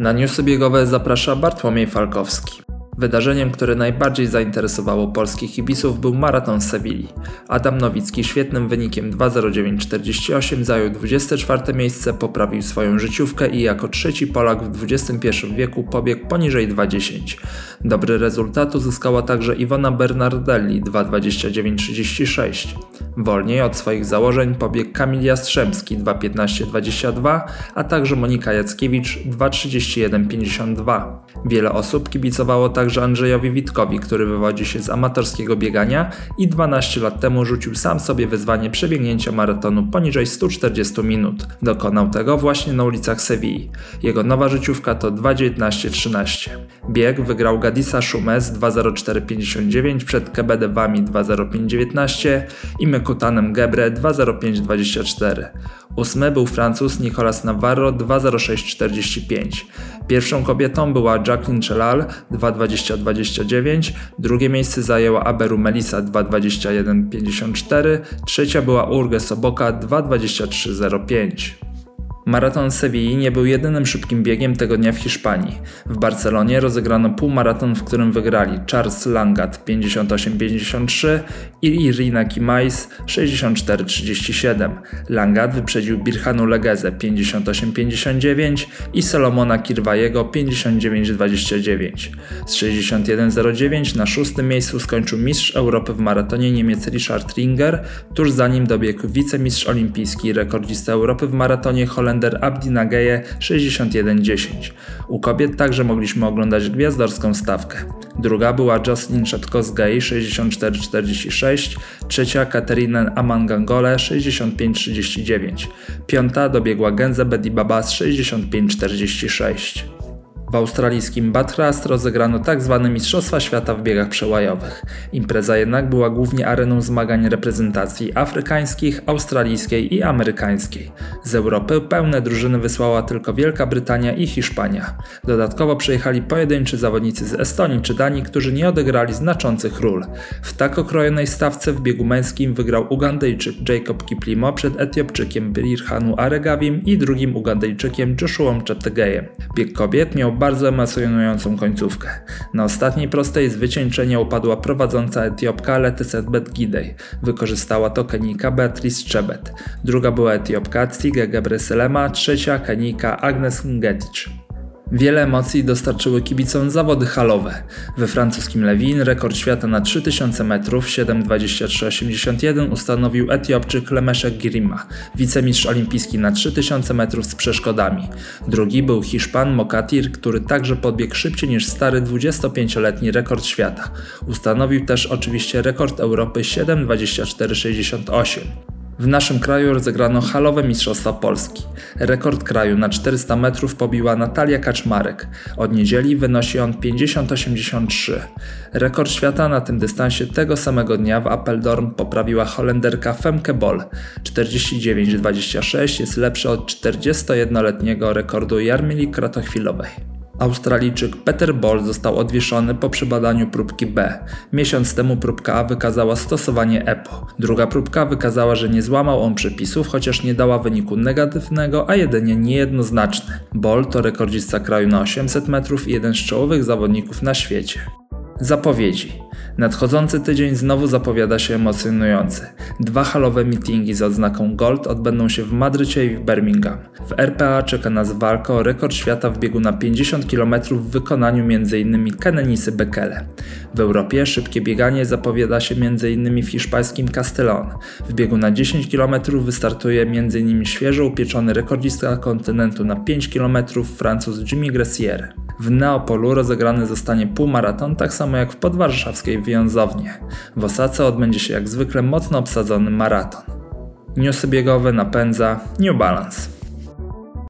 Na newsy biegowe zaprasza Bartłomiej Falkowski. Wydarzeniem, które najbardziej zainteresowało polskich kibiców był maraton Sewilli. Adam Nowicki świetnym wynikiem 2.09.48 zajął 24 miejsce, poprawił swoją życiówkę i jako trzeci Polak w XXI wieku pobiegł poniżej 2.10. Dobry rezultat uzyskała także Iwona Bernardelli 2.29.36. Wolniej od swoich założeń pobiegł Kamil Jastrzębski 2.15.22, a także Monika Jackiewicz 2.31.52. Wiele osób kibicowało także Andrzejowi Witkowi, który wywodzi się z amatorskiego biegania i 12 lat temu rzucił sam sobie wyzwanie przebiegnięcia maratonu poniżej 140 minut. Dokonał tego właśnie na ulicach Sewilli. Jego nowa życiówka to 2.19.13. Bieg wygrał Gadisa Szumes 2.04.59 przed Kebedewami 2.05.19 i Mekutanem Gebre 2.05.24. Ósmy był Francuz Nicolas Navarro 2.06.45. Pierwszą kobietą była Jacqueline Chelal 2.20.29, drugie miejsce zajęła Aberu Melisa 2.21.54, trzecia była Urge Soboka 2.23.05. Maraton Sewilli nie był jedynym szybkim biegiem tego dnia w Hiszpanii. W Barcelonie rozegrano półmaraton, w którym wygrali Charles Langat 58-53 i Irina Kimais 64-37. Langat wyprzedził Birhanu Legeze 58-59 i Solomona Kirwajego 59-29. Z 61-09 na szóstym miejscu skończył mistrz Europy w maratonie Niemiec Richard Ringer, tuż za nim dobiegł wicemistrz olimpijski i rekordzista Europy w maratonie Holender Aleksander Abdi Nageje 61-10. U kobiet także mogliśmy oglądać gwiazdorską stawkę. Druga była Jocelyn Czatkowskiej 64-46, trzecia Katerina Amangangole 65-39, piąta dobiegła Genza Bedibabas 65-46. W australijskim Bathurst rozegrano tzw. Tak Mistrzostwa Świata w biegach przełajowych. Impreza jednak była głównie areną zmagań reprezentacji afrykańskich, australijskiej i amerykańskiej. Z Europy pełne drużyny wysłała tylko Wielka Brytania i Hiszpania. Dodatkowo przyjechali pojedynczy zawodnicy z Estonii czy Danii, którzy nie odegrali znaczących ról. W tak okrojonej stawce w biegu męskim wygrał Ugandyjczyk Jacob Kiplimo przed Etiopczykiem Birhanu Aregawim i drugim Ugandyjczykiem Joshua Cheptegeyem. Bieg kobiet miał bardzo emocjonującą końcówkę. Na ostatniej prostej z wycieńczenia upadła prowadząca Etiopka Letyset Betgidej. Wykorzystała to Kenika Beatrice Czebet. Druga była Etiopka Tsige Gebreselema, trzecia Kenika Agnes Ngetic. Wiele emocji dostarczyły kibicom zawody halowe. We francuskim Lewin rekord świata na 3000 metrów 7.23.81 ustanowił Etiopczyk Lemeszek Girima, wicemistrz olimpijski na 3000 metrów z przeszkodami. Drugi był Hiszpan Mokatir, który także podbiegł szybciej niż stary 25-letni rekord świata. Ustanowił też oczywiście rekord Europy 7.24.68. W naszym kraju rozegrano halowe Mistrzostwa Polski. Rekord kraju na 400 metrów pobiła Natalia Kaczmarek. Od niedzieli wynosi on 50,83. Rekord świata na tym dystansie tego samego dnia w Apeldoorn poprawiła Holenderka Femke Bol. 49,26 jest lepszy od 41-letniego rekordu Jarmili Kratochwilowej. Australijczyk Peter Ball został odwieszony po przebadaniu próbki B. Miesiąc temu próbka A wykazała stosowanie EPO. Druga próbka wykazała, że nie złamał on przepisów, chociaż nie dała wyniku negatywnego, a jedynie niejednoznaczny. Ball to rekordzista kraju na 800 metrów i jeden z czołowych zawodników na świecie. Zapowiedzi. Nadchodzący tydzień znowu zapowiada się emocjonujący. Dwa halowe meetingi z odznaką Gold odbędą się w Madrycie i w Birmingham. W RPA czeka nas walka o rekord świata w biegu na 50 km w wykonaniu m.in. Kenenisy Bekele. W Europie szybkie bieganie zapowiada się m.in. w hiszpańskim Castellón. W biegu na 10 km wystartuje m.in. świeżo upieczony rekordzista kontynentu na 5 km Francuz Jimmy Gressier. W Neapolu rozegrany zostanie półmaraton, tak samo jak w podwarszawskiej wiązownie. W Osace odbędzie się jak zwykle mocno obsadzony maraton. Newsy biegowe napędza New Balance.